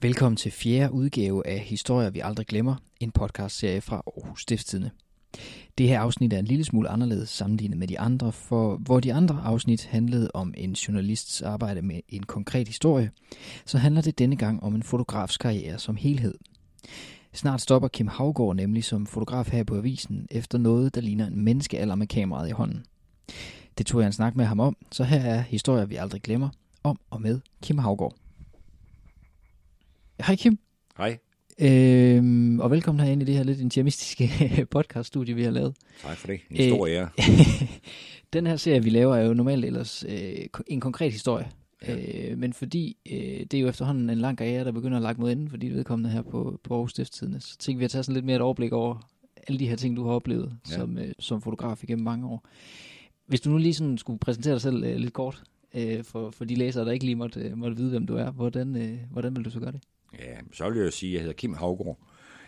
Velkommen til fjerde udgave af Historier, vi aldrig glemmer, en podcastserie fra Aarhus Stiftstidende. Det her afsnit er en lille smule anderledes sammenlignet med de andre, for hvor de andre afsnit handlede om en journalists arbejde med en konkret historie, så handler det denne gang om en fotografs karriere som helhed. Snart stopper Kim Havgård nemlig som fotograf her på avisen efter noget, der ligner en menneskealder med kameraet i hånden. Det tog jeg en snak med ham om, så her er historier, vi aldrig glemmer, om og med Kim Havgård. Hej Kim. Hej. Øhm, og velkommen herinde i det her lidt intiamistiske podcaststudie, vi har lavet. Tak for det. En stor ære. Den her serie, vi laver, er jo normalt ellers øh, en konkret historie. Ja. Øh, men fordi øh, det er jo efterhånden en lang karriere, der begynder at lage mod enden, fordi vedkommende her på, på Aarhus Stiftstidende, så tænker vi at tage sådan lidt mere et overblik over alle de her ting, du har oplevet ja. som, øh, som fotograf igennem mange år. Hvis du nu lige sådan skulle præsentere dig selv øh, lidt kort, øh, for, for de læsere, der ikke lige måtte, øh, måtte vide, hvem du er, hvordan, øh, hvordan vil du så gøre det? Ja, så vil jeg sige, at jeg hedder Kim Havgård.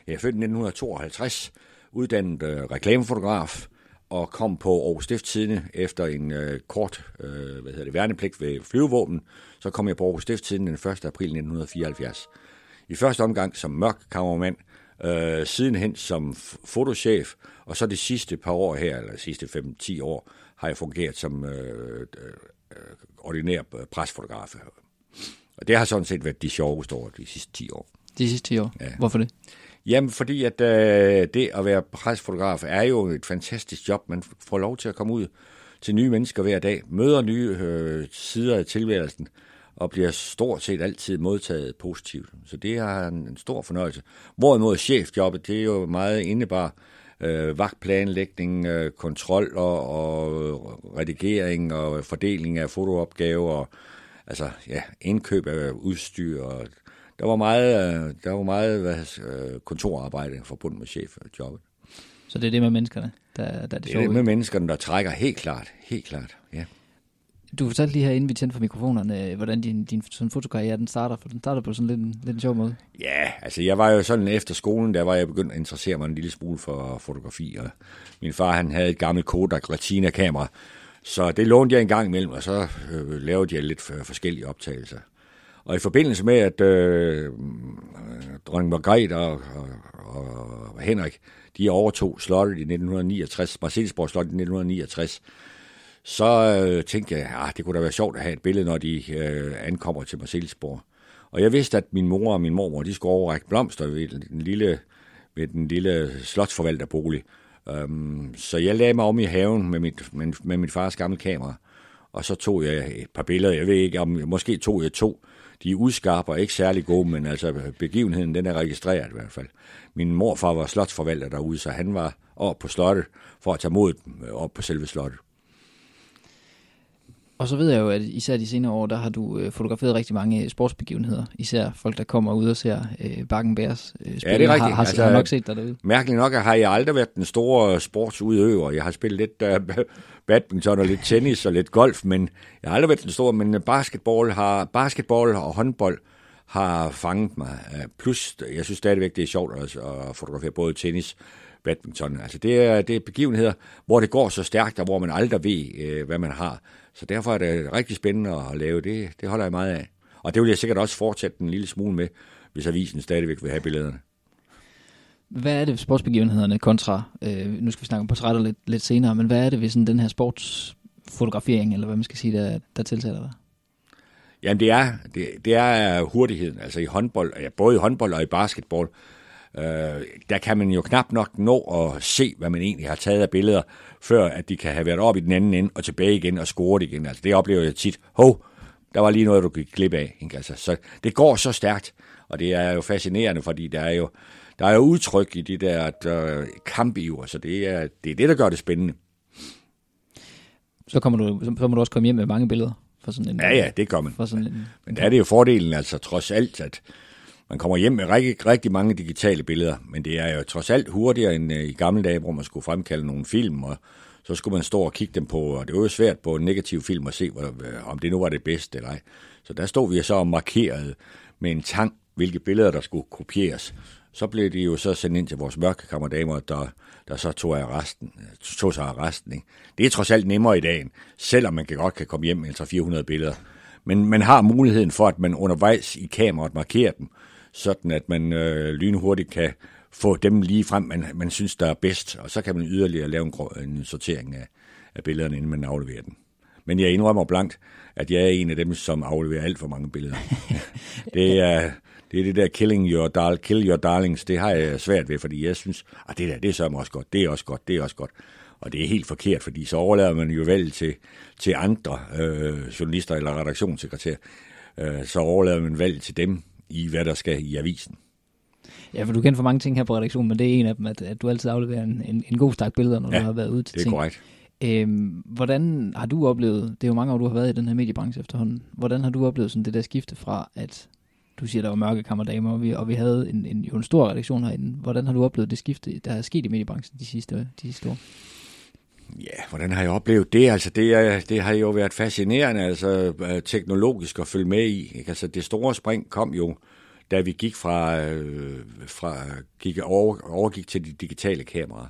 Jeg er født i 1952, uddannet øh, reklamefotograf, og kom på Aarhus Stifttidende efter en øh, kort øh, hvad hedder det, værnepligt ved flyvevåben. Så kom jeg på Aarhus Stifttidende den 1. april 1974. I første omgang som mørk kameramand, øh, sidenhen som fotochef, og så de sidste par år her, eller de sidste 5-10 år, har jeg fungeret som øh, øh, ordinær øh, presfotograf. Og det har sådan set været de sjoveste år de sidste 10 år. De sidste 10 år? Ja. Hvorfor det? Jamen, fordi at øh, det at være presfotograf er jo et fantastisk job. Man får lov til at komme ud til nye mennesker hver dag, møder nye øh, sider af tilværelsen, og bliver stort set altid modtaget positivt. Så det er en, en stor fornøjelse. Hvorimod chefjobbet, det er jo meget indebar øh, vagtplanlægning, øh, kontrol og, og redigering og fordeling af fotoopgaver og altså, ja, indkøb af udstyr. Og der var meget, øh, der var meget hvad, øh, kontorarbejde forbundet med chefjobbet. Så det er det med menneskerne, der, der er det, det er det med menneskerne, der trækker helt klart, helt klart, ja. Du fortalte lige her, inden vi tændte for mikrofonerne, hvordan din, din sådan fotokarriere den starter, for den starter på sådan lidt en, lidt en sjov måde. Ja, altså jeg var jo sådan efter skolen, der var jeg begyndt at interessere mig en lille smule for fotografi, og min far han havde et gammelt Kodak Retina-kamera, så det lånte jeg en gang imellem, og så øh, lavede jeg lidt forskellige optagelser. Og i forbindelse med, at øh, øh, dronning Margrethe og, og, og Henrik, de overtog slottet i 1969, Marcellesborg slottet i 1969, så øh, tænkte jeg, at ah, det kunne da være sjovt at have et billede, når de øh, ankommer til Marcellesborg. Og jeg vidste, at min mor og min mormor, de skulle overrække blomster ved den lille, ved den lille slotsforvalterbolig. Øhm, så jeg lagde mig om i haven med mit, med, med mit fars gamle kamera, og så tog jeg et par billeder. Jeg ved ikke, om måske tog jeg to. De er udskarpe og ikke særlig gode, men altså begivenheden, den er registreret i hvert fald. Min morfar var slotsforvalter derude, så han var op på slottet for at tage mod øh, op på selve slottet. Og så ved jeg jo, at især de senere år, der har du øh, fotograferet rigtig mange sportsbegivenheder. Især folk, der kommer ud og ser øh, Bakken Bærs øh, spil. Ja, det er rigtigt. Har, har, altså, har nok set dig derude. Mærkeligt nok har jeg aldrig været den store sportsudøver. Jeg har spillet lidt uh, badminton og lidt tennis og lidt golf, men jeg har aldrig været den store. Men basketball, har, basketball og håndbold har fanget mig. Plus, jeg synes stadigvæk, det er sjovt at, at fotografere både tennis badminton. Altså det er, det er begivenheder, hvor det går så stærkt, og hvor man aldrig ved, øh, hvad man har. Så derfor er det rigtig spændende at lave det. Det holder jeg meget af. Og det vil jeg sikkert også fortsætte en lille smule med, hvis avisen stadigvæk vil have billederne. Hvad er det sportsbegivenhederne kontra, øh, nu skal vi snakke om portrætter lidt, lidt senere, men hvad er det ved sådan den her sportsfotografering, eller hvad man skal sige, der, der tiltaler dig? Jamen det er, det, det er hurtigheden, altså i håndbold, ja, både i håndbold og i basketball, øh, der kan man jo knap nok nå at se, hvad man egentlig har taget af billeder, før at de kan have været op i den anden ende og tilbage igen og scoret igen. Altså det oplever jeg tit. Hov, der var lige noget, du gik glip af. Ikke? Altså, så det går så stærkt, og det er jo fascinerende, fordi der er jo, der er jo udtryk i de der, der kampiver, så det er, det er det, der gør det spændende. Så, kommer du, så må du også komme hjem med mange billeder. For sådan en, ja, ja, det gør man. For sådan en, Men der er det jo fordelen, altså trods alt, at man kommer hjem med rigtig, rigtig mange digitale billeder, men det er jo trods alt hurtigere end øh, i gamle dage, hvor man skulle fremkalde nogle film, og så skulle man stå og kigge dem på, og det var jo svært på en negativ film at se, øh, om det nu var det bedste eller ej. Så der stod vi så og markerede med en tang, hvilke billeder, der skulle kopieres. Så blev de jo så sendt ind til vores mørkekammerdamer, der, der så tog, af resten, øh, tog sig af resten. Ikke? Det er trods alt nemmere i dag, selvom man kan godt kan komme hjem med 400 billeder. Men man har muligheden for, at man undervejs i kameraet markerer dem, sådan at man øh, lynhurtigt kan få dem lige frem, man, man synes, der er bedst, og så kan man yderligere lave en, en sortering af, af billederne, inden man afleverer den. Men jeg indrømmer blankt, at jeg er en af dem, som afleverer alt for mange billeder. det, er, det er det der killing your, dar- kill your darlings, det har jeg svært ved, fordi jeg synes, at ah, det der, det er så også godt, det er også godt, det er også godt. Og det er helt forkert, fordi så overlader man jo valg til, til andre øh, journalister eller redaktionssekretærer. Øh, så overlader man valg til dem i, hvad der skal i avisen. Ja, for du kender for mange ting her på redaktionen, men det er en af dem, at, at du altid afleverer en, en, en god stak billeder, når ja, du har været ude til det er ting. korrekt. Øhm, hvordan har du oplevet, det er jo mange år, du har været i den her mediebranche efterhånden, hvordan har du oplevet sådan det der skifte fra, at du siger, der var mørke kammerdamer, og vi, og vi havde en, en, jo en stor redaktion herinde. Hvordan har du oplevet det skifte, der er sket i mediebranchen de sidste, de sidste år? Ja, hvordan har jeg oplevet det? Altså, det, er, det har jo været fascinerende, altså øh, teknologisk at følge med i. Ikke? Altså, det store spring kom jo, da vi gik fra, øh, fra gik over, overgik til de digitale kameraer.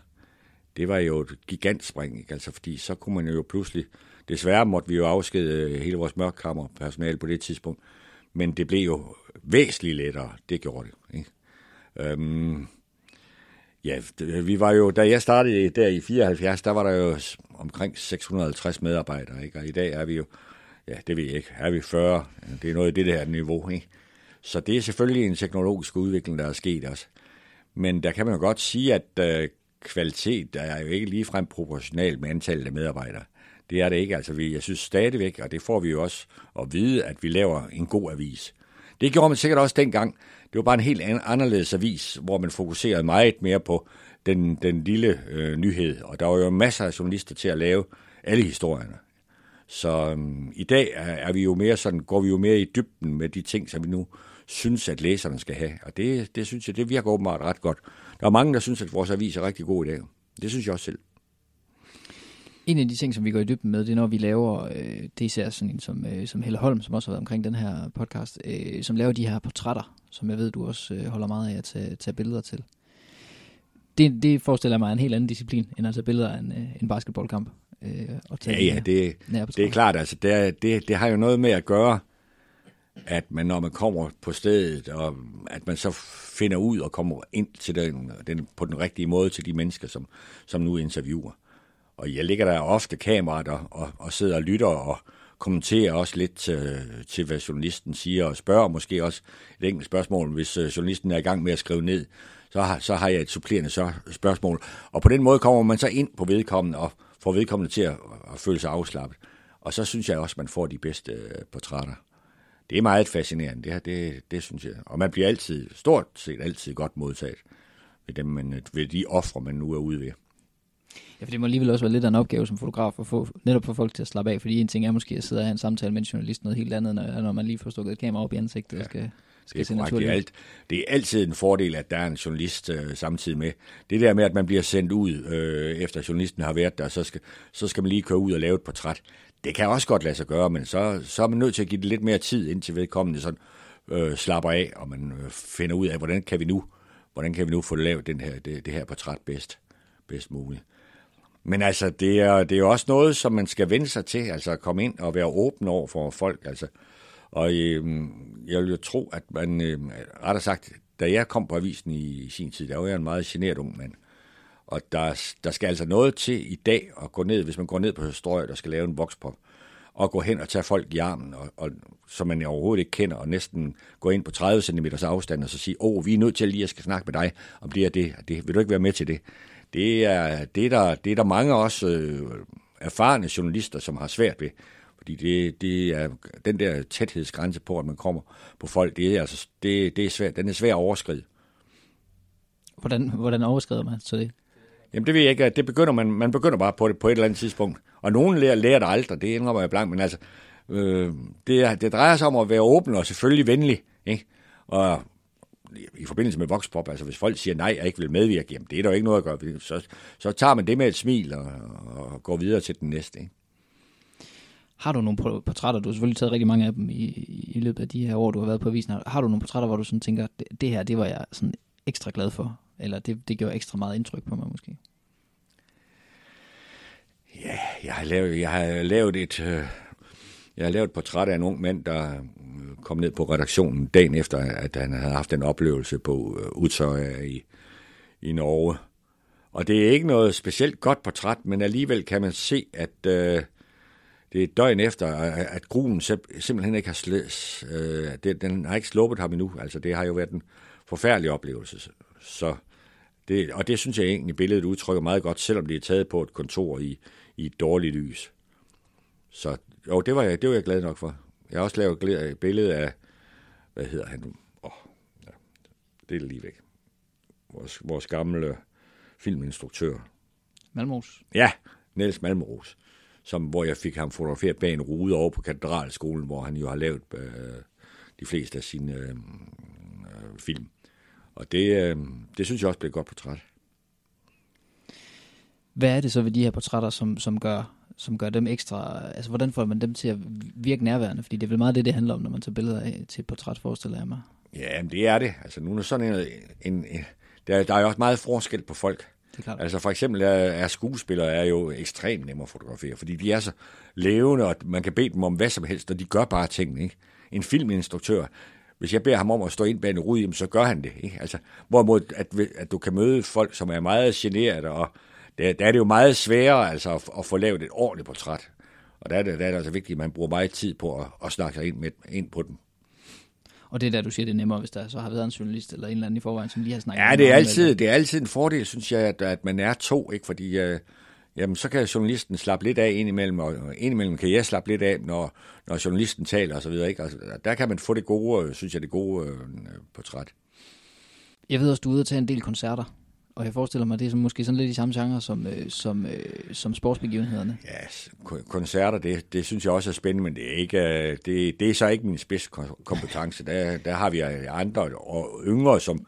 Det var jo et gigantspring, ikke? Altså, fordi så kunne man jo pludselig, desværre måtte vi jo afskede øh, hele vores mørkkammerpersonale på det tidspunkt, men det blev jo væsentligt lettere, det gjorde det. Ikke? Øhm, Ja, vi var jo, da jeg startede der i 74, der var der jo omkring 650 medarbejdere, ikke? og i dag er vi jo, ja, det ved jeg ikke, er vi 40, det er noget af det der niveau, ikke? Så det er selvfølgelig en teknologisk udvikling, der er sket også. Men der kan man jo godt sige, at øh, kvalitet er jo ikke ligefrem proportional med antallet af medarbejdere. Det er det ikke. Altså, vi, jeg synes stadigvæk, og det får vi jo også at vide, at vi laver en god avis. Det gjorde man sikkert også dengang, det var bare en helt anderledes avis, hvor man fokuserede meget mere på den, den lille øh, nyhed. Og der var jo masser af journalister til at lave alle historierne. Så øhm, i dag er, er vi jo mere sådan, går vi jo mere i dybden med de ting, som vi nu synes, at læserne skal have. Og det, det synes jeg, det virker åbenbart ret godt. Der er mange, der synes, at vores avis er rigtig god i dag. Det synes jeg også selv. En af de ting, som vi går i dybden med, det er, når vi laver, øh, det er især sådan en som, øh, som Helle Holm, som også har været omkring den her podcast, øh, som laver de her portrætter, som jeg ved, du også øh, holder meget af at tage, tage billeder til. Det, det forestiller mig en helt anden disciplin, end at tage billeder af en, øh, en basketballkamp. Øh, og tage ja, ja, det, det er klart. Altså, det, er, det, det har jo noget med at gøre, at man, når man kommer på stedet, og at man så finder ud og kommer ind til den, den, på den rigtige måde til de mennesker, som, som nu interviewer. Og jeg ligger der ofte kameraet og, og, og sidder og lytter og kommenterer også lidt til, til, hvad journalisten siger, og spørger måske også et enkelt spørgsmål, hvis øh, journalisten er i gang med at skrive ned, så har, så har jeg et supplerende spørgsmål. Og på den måde kommer man så ind på vedkommende og får vedkommende til at, at føle sig afslappet. Og så synes jeg også, at man får de bedste øh, portrætter. Det er meget fascinerende, det her, det, det synes jeg. Og man bliver altid, stort set altid godt modtaget ved, dem, man, ved de ofre, man nu er ude ved. Ja, for det må alligevel også være lidt af en opgave som fotograf at få, netop få folk til at slappe af, fordi en ting er måske at sidde og have en samtale med en journalist, noget helt andet, når, når man lige får stukket et kamera op i ansigtet ja. og skal, skal det er, korrekt. det, er alt, det er altid en fordel, at der er en journalist øh, samtidig med. Det der med, at man bliver sendt ud, øh, efter journalisten har været der, så skal, så skal man lige køre ud og lave et portræt. Det kan også godt lade sig gøre, men så, så er man nødt til at give det lidt mere tid, indtil vedkommende sådan, øh, slapper af, og man øh, finder ud af, hvordan kan vi nu, hvordan kan vi nu få lavet den her, det, det her portræt bedst, bedst muligt. Men altså, det er, det er også noget, som man skal vende sig til, altså at komme ind og være åben over for folk, altså. Og øh, jeg vil jo tro, at man, øh, rettere sagt, da jeg kom på avisen i, i sin tid, der var jeg en meget generet ung mand. Og der, der skal altså noget til i dag at gå ned, hvis man går ned på historie, der skal lave en vokspop, og gå hen og tage folk i armen, og, og, som man overhovedet ikke kender, og næsten gå ind på 30 cm afstand, og så sige, åh, oh, vi er nødt til at lige at skal snakke med dig om det og det, det. Vil du ikke være med til det? Det er, det er, der, det er der mange også øh, erfarne journalister, som har svært ved. Fordi det, det er den der tæthedsgrænse på, at man kommer på folk, det er, altså, det, det er svært, den er svær at overskride. Hvordan, hvordan overskrider man så det? Jamen det ved jeg ikke, det begynder man, man begynder bare på det på et eller andet tidspunkt. Og nogen lærer, lærer det aldrig, det indrømmer jeg blankt, men altså, øh, det, det drejer sig om at være åben og selvfølgelig venlig, ikke? Og i forbindelse med Voxpop, altså hvis folk siger nej, jeg ikke vil medvirke, jamen det er der jo ikke noget at gøre. Så, så tager man det med et smil og, og går videre til den næste. Ikke? Har du nogle portrætter, du har selvfølgelig taget rigtig mange af dem i, i løbet af de her år, du har været på avisen. Har du nogle portrætter, hvor du sådan tænker, det, det her, det var jeg sådan ekstra glad for? Eller det, det gjorde ekstra meget indtryk på mig måske? Ja, jeg har lavet, jeg har lavet et, øh, jeg har lavet et portræt af en ung mand, der kom ned på redaktionen dagen efter, at han havde haft en oplevelse på øh, Utøya i, i Norge. Og det er ikke noget specielt godt portræt, men alligevel kan man se, at øh, det er døgn efter, at gruen simpelthen ikke har slæs, øh, det, den har ikke sluppet ham endnu. Altså, det har jo været en forfærdelig oplevelse. Så det, og det synes jeg egentlig, billedet udtrykker meget godt, selvom det er taget på et kontor i, i et dårligt lys. Så jo, det var, jeg, det var jeg glad nok for. Jeg har også lavet et billede af, hvad hedder han nu? Oh, ja, det er lige væk. Vores, vores gamle filminstruktør. Malmros? Ja, Niels Malmros. Som, hvor jeg fik ham fotograferet bag en rude over på katedralskolen, hvor han jo har lavet øh, de fleste af sine øh, øh, film. Og det, øh, det synes jeg også blev et godt portræt. Hvad er det så ved de her portrætter, som, som, gør, som gør dem ekstra... Altså, hvordan får man dem til at virke nærværende? Fordi det er vel meget det, det handler om, når man tager billeder af til et portræt, forestiller jeg mig. Ja, men det er det. Altså, nu er sådan en... en, en der, der er jo også meget forskel på folk. Det er klart. Altså for eksempel er, er skuespillere er jo ekstremt nemme at fotografere, fordi de er så levende, og man kan bede dem om hvad som helst, og de gør bare tingene. Ikke? En filminstruktør, hvis jeg beder ham om at stå ind bag en rude, så gør han det. Ikke? Altså, hvorimod, at, at du kan møde folk, som er meget generet, og der, der er det jo meget sværere altså, at, at få lavet et ordentligt portræt. Og der er det, der er det altså vigtigt, at man bruger meget tid på at, at snakke sig ind, med, ind på dem. Og det er der, du siger, det er nemmere, hvis der så har været en journalist eller en eller anden i forvejen, som lige har snakket Ja, det er, altid, det er altid en fordel, synes jeg, at, at man er to, ikke? fordi uh, jamen, så kan journalisten slappe lidt af indimellem, og indimellem kan jeg slappe lidt af, når, når journalisten taler osv. Ikke? Altså, der kan man få det gode, synes jeg, det gode uh, portræt. Jeg ved også, du er ude at tage en del koncerter. Og jeg forestiller mig, det er som måske sådan lidt i samme genre som, øh, som, øh, som sportsbegivenhederne. Ja, koncerter, det, det synes jeg også er spændende, men det er, ikke, øh, det, det er så ikke min spidskompetence. Der, der har vi andre og yngre som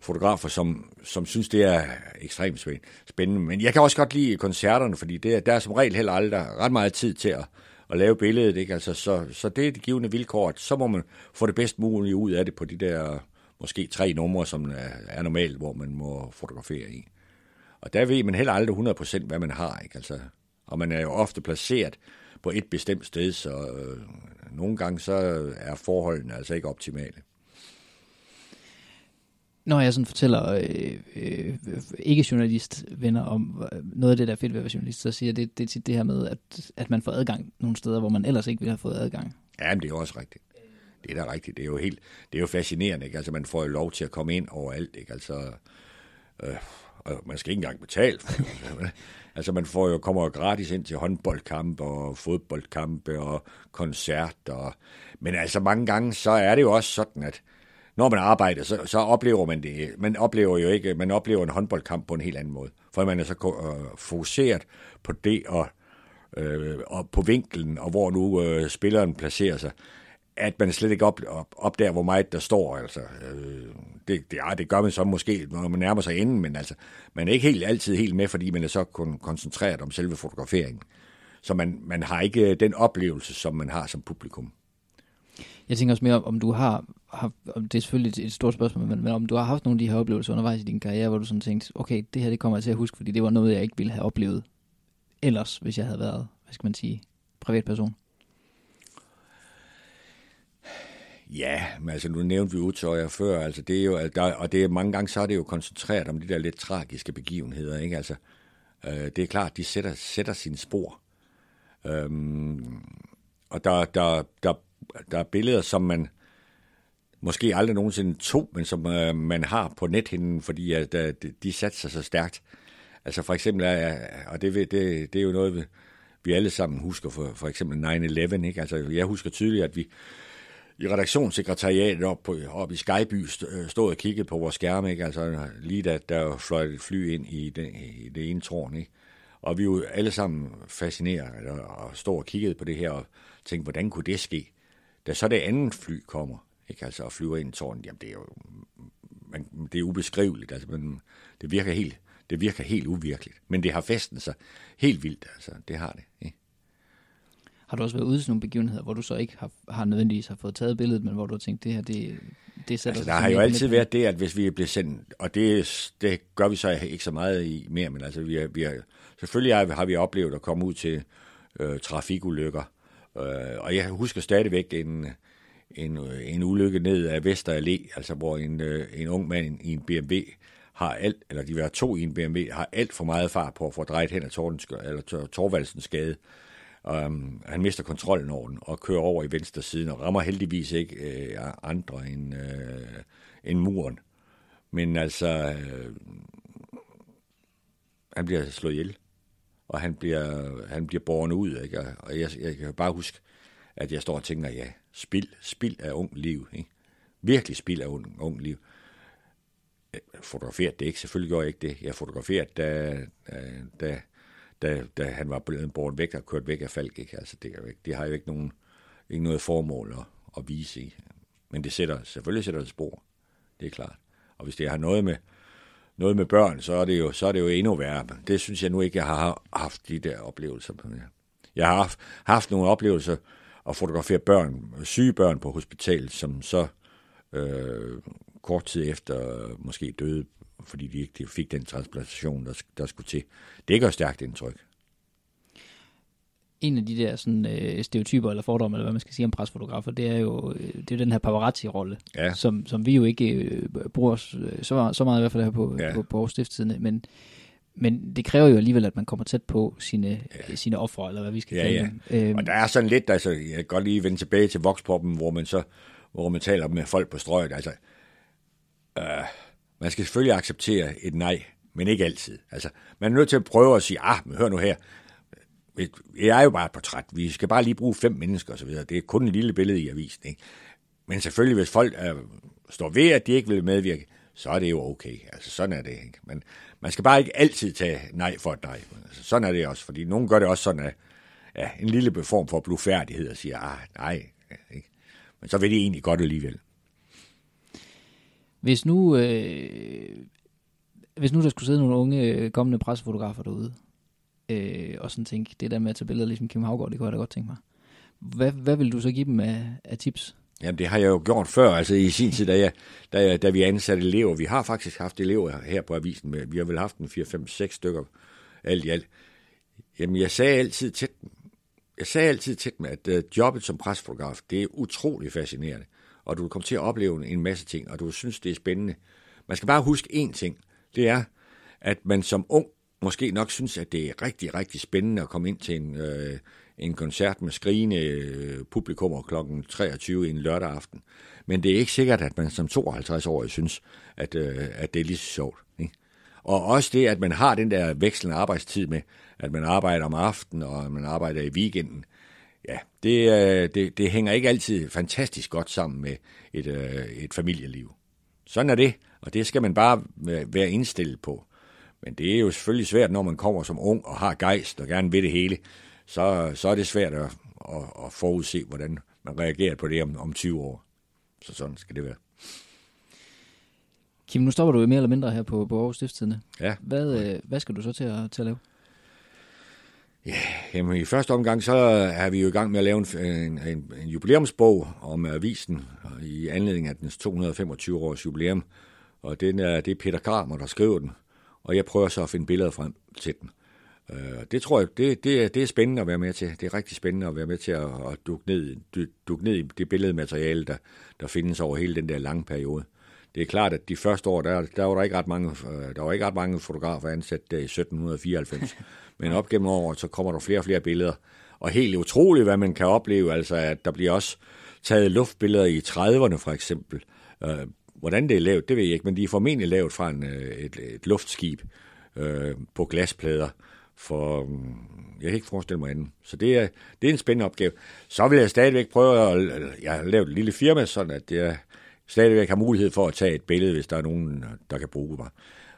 fotografer, som, som synes, det er ekstremt spændende. Men jeg kan også godt lide koncerterne, fordi det, der er som regel heller aldrig ret meget tid til at, at lave billedet. Ikke? Altså, så, så det er det givende vilkår, at så må man få det bedst muligt ud af det på de der måske tre numre, som er normalt, hvor man må fotografere i. Og der ved man heller aldrig 100% hvad man har. Ikke? Altså, og man er jo ofte placeret på et bestemt sted, så øh, nogle gange så er forholdene altså ikke optimale. Når jeg sådan fortæller øh, øh, ikke-journalist venner om øh, noget af det, der er fedt ved at være journalist, så siger det, det er tit det her med, at, at man får adgang nogle steder, hvor man ellers ikke ville have fået adgang. Ja, men det er også rigtigt. Det er da rigtigt. Det er jo helt, det er jo fascinerende, ikke? Altså, man får jo lov til at komme ind overalt, ikke? Altså, øh, og man skal ikke engang betale for det. altså, altså man får jo, kommer jo gratis ind til håndboldkampe og fodboldkampe og koncerter. Men altså, mange gange, så er det jo også sådan, at når man arbejder, så, så oplever man det. Man oplever jo ikke, man oplever en håndboldkamp på en helt anden måde. For man er så øh, fokuseret på det og, øh, og på vinkelen, og hvor nu øh, spilleren placerer sig at man slet ikke op, op, op der, hvor meget der står. Altså, øh, det, det, ja, det gør man så måske, når man nærmer sig enden, men altså, man er ikke helt altid helt med, fordi man er så kun koncentreret om selve fotograferingen. Så man, man har ikke den oplevelse, som man har som publikum. Jeg tænker også mere, om du har, har det er selvfølgelig et stort spørgsmål, men, men om du har haft nogle af de her oplevelser undervejs i din karriere, hvor du sådan tænkte, okay, det her det kommer jeg til at huske, fordi det var noget, jeg ikke ville have oplevet ellers, hvis jeg havde været, hvad skal man sige, privatperson. Ja, men altså nu nævnte vi Utøjer før, altså det er jo, der, og det er mange gange så er det jo koncentreret om de der lidt tragiske begivenheder, ikke? Altså, øh, det er klart, de sætter, sætter sine spor. Øhm, og der, der, der, der er billeder, som man måske aldrig nogensinde tog, men som øh, man har på nethinden, fordi at, at de satte sig så stærkt. Altså for eksempel, er, og det, det, det er jo noget, vi alle sammen husker, for, for eksempel 9-11, ikke? Altså jeg husker tydeligt, at vi i redaktionssekretariatet op, på, op i Skyby øh, stod og kiggede på vores skærme, ikke? Altså, lige da der fløj et fly ind i den, i det ene tårn. Ikke? Og vi jo alle sammen fascineret altså, og stod og kiggede på det her og tænkte, hvordan kunne det ske? Da så det andet fly kommer, ikke? Altså, og flyver ind i tårnet, jamen det er jo man, det er ubeskriveligt. Altså, men det virker helt det virker helt uvirkeligt. Men det har festen sig helt vildt, altså. Det har det. Ikke? Har du også været ude til nogle begivenheder, hvor du så ikke har, har nødvendigvis har fået taget billedet, men hvor du har tænkt, det her, det, det sætter altså, der har jo altid været det, at hvis vi bliver sendt, og det, det gør vi så ikke så meget i mere, men altså, vi har, vi har, selvfølgelig har, vi oplevet at komme ud til øh, trafikulykker, øh, og jeg husker stadigvæk en, en, en ulykke ned af Vester Allé, altså hvor en, øh, en ung mand i en BMW har alt, eller de have to i en BMW, har alt for meget fart på at få drejet hen af Torvaldsens gade. Um, han mister kontrollen over den og kører over i venstre siden og rammer heldigvis ikke øh, andre end, øh, end muren. Men altså, øh, han bliver slået ihjel, og han bliver, han bliver borgen ud. Ikke? Og jeg, jeg kan bare huske, at jeg står og tænker, ja, spild, spild af ung liv. Ikke? Virkelig spild af ung, ung liv. Fotograferet det ikke, selvfølgelig gjorde jeg ikke det. Jeg fotograferede, da, da, da, da han var blevet båret væk og kørt væk af Falk. Ikke? Altså, det, ikke, det har jo ikke, nogen, ikke noget formål at, at vise i. Men det sætter, selvfølgelig sætter det spor. Det er klart. Og hvis det har noget med, noget med børn, så er, det jo, så er det jo endnu værre. Det synes jeg nu ikke, jeg har haft de der oplevelser. Jeg har haft, haft nogle oplevelser at fotografere børn, syge børn på hospitalet, som så øh, kort tid efter måske døde, fordi de ikke fik den transplantation, der, der skulle til. Det gør stærkt indtryk en af de der sådan, øh, stereotyper eller fordomme, eller hvad man skal sige om presfotografer, det er jo øh, det er den her paparazzi-rolle, ja. som, som vi jo ikke øh, bruger øh, så, så meget i hvert fald her på, ja. på, på Aarhus Stiftstidende, men, men det kræver jo alligevel, at man kommer tæt på sine, ja. sine ofre, eller hvad vi skal ja, kalde ja. dem. Øhm, og der er sådan lidt, altså, jeg kan godt lige vende tilbage til Voxpoppen, hvor man så hvor man taler med folk på strøget, altså, øh, man skal selvfølgelig acceptere et nej, men ikke altid. Altså, man er nødt til at prøve at sige, ah, men hør nu her, jeg er jo bare et portræt. Vi skal bare lige bruge fem mennesker osv. Det er kun et lille billede i avisen. Ikke? Men selvfølgelig, hvis folk er, står ved, at de ikke vil medvirke, så er det jo okay. Altså, sådan er det. Ikke? Men man skal bare ikke altid tage nej for et nej. Altså, sådan er det også, fordi nogen gør det også sådan, at ja, en lille form for blufærdighed og siger, ah, nej. Ikke? Men så vil de egentlig godt alligevel. Hvis nu, øh, hvis nu der skulle sidde nogle unge øh, kommende pressefotografer derude, øh, og sådan tænke, det der med at tage billeder ligesom Kim Havgaard, det kunne jeg da godt tænke mig. Hvad, hvad vil du så give dem af, af tips? Jamen, det har jeg jo gjort før, altså i sin tid, da, jeg, da, da vi ansatte elever. Vi har faktisk haft elever her på avisen, med, vi har vel haft en 4, 5, 6 stykker alt i alt. Jamen, jeg sagde altid til dem, jeg sagde altid til dem, at øh, jobbet som presfotograf, det er utrolig fascinerende, og du kommer til at opleve en masse ting, og du synes, det er spændende. Man skal bare huske én ting, det er, at man som ung måske nok synes, at det er rigtig, rigtig spændende at komme ind til en, øh, en koncert med skrigende øh, publikum kl. 23 en lørdag aften. Men det er ikke sikkert, at man som 52-årig synes, at, øh, at det er lige så sjovt. Ikke? Og også det, at man har den der vekslende arbejdstid med, at man arbejder om aftenen, og man arbejder i weekenden. Ja, det, øh, det, det hænger ikke altid fantastisk godt sammen med et, øh, et familieliv. Sådan er det, og det skal man bare være indstillet på. Men det er jo selvfølgelig svært, når man kommer som ung og har gejst og gerne vil det hele. Så, så er det svært at, at, at forudse, hvordan man reagerer på det om, om 20 år. Så sådan skal det være. Kim, nu stopper du jo mere eller mindre her på, på Aarhus Stiftstidende. Ja. Hvad, øh, hvad skal du så til at, til at lave? Jamen i første omgang, så er vi jo i gang med at lave en, en, en, en jubilæumsbog om avisen i anledning af dens 225 års jubilæum. Og den er, det er Peter Kramer, der skriver den og jeg prøver så at finde billeder frem til den. Øh, det tror jeg, det, det, er, det er spændende at være med til. Det er rigtig spændende at være med til at, at dukke, ned, dukke ned i det billedmateriale, der, der findes over hele den der lange periode. Det er klart, at de første år, der, der var der ikke ret mange, øh, der var ikke ret mange fotografer ansat der i 1794. Men op gennem året, så kommer der flere og flere billeder. Og helt utroligt, hvad man kan opleve, altså at der bliver også taget luftbilleder i 30'erne for eksempel. Øh, Hvordan det er lavet, det ved jeg ikke, men de er formentlig lavet fra en, øh, et, et luftskib øh, på glasplader. For mm, jeg kan ikke forestille mig andet. Så det er, det er en spændende opgave. Så vil jeg stadigvæk prøve at... Jeg har lavet et lille firma, sådan at jeg stadigvæk har mulighed for at tage et billede, hvis der er nogen, der kan bruge mig.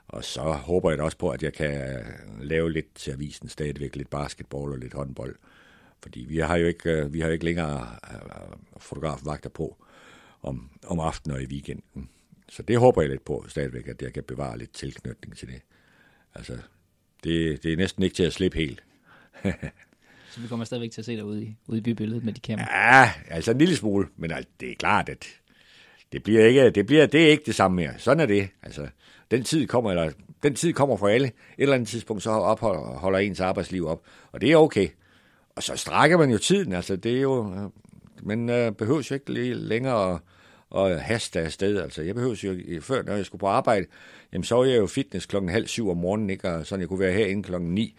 Og så håber jeg da også på, at jeg kan lave lidt til avisen stadigvæk, lidt basketball og lidt håndbold. Fordi vi har jo ikke, øh, vi har jo ikke længere fotografvagter på om, om aftenen og i weekenden. Så det håber jeg lidt på stadigvæk, at jeg kan bevare lidt tilknytning til det. Altså, det, det er næsten ikke til at slippe helt. så vi kommer stadigvæk til at se dig ude i, ude i bybilledet med de kameraer? Ja, altså en lille smule, men altså, det er klart, at det bliver ikke, det bliver, det er ikke det samme mere. Sådan er det. Altså, den tid kommer, eller, den tid kommer for alle. Et eller andet tidspunkt, så opholder, holder ens arbejdsliv op. Og det er okay. Og så strækker man jo tiden. Altså, det er jo, øh, men øh, behøves jo ikke lige længere at haste afsted. Altså, jeg behøver jo, øh, før når jeg skulle på arbejde, jamen, så var jeg jo fitness klokken halv syv om morgenen, ikke? Og sådan jeg kunne være herinde klokken ni.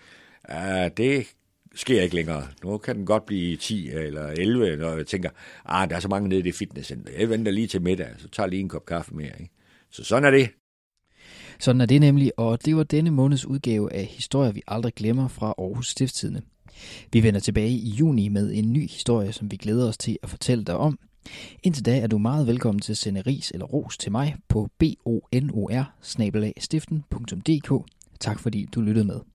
Uh, det sker ikke længere. Nu kan den godt blive 10 eller 11, når jeg tænker, ah, der er så mange nede i det fitnesscenter. Jeg venter lige til middag, så tager lige en kop kaffe mere. Ikke? Så sådan er det. Sådan er det nemlig, og det var denne måneds udgave af Historier, vi aldrig glemmer fra Aarhus Stiftstidende. Vi vender tilbage i juni med en ny historie, som vi glæder os til at fortælle dig om. Indtil da er du meget velkommen til at sende ris eller ros til mig på bonor Tak fordi du lyttede med.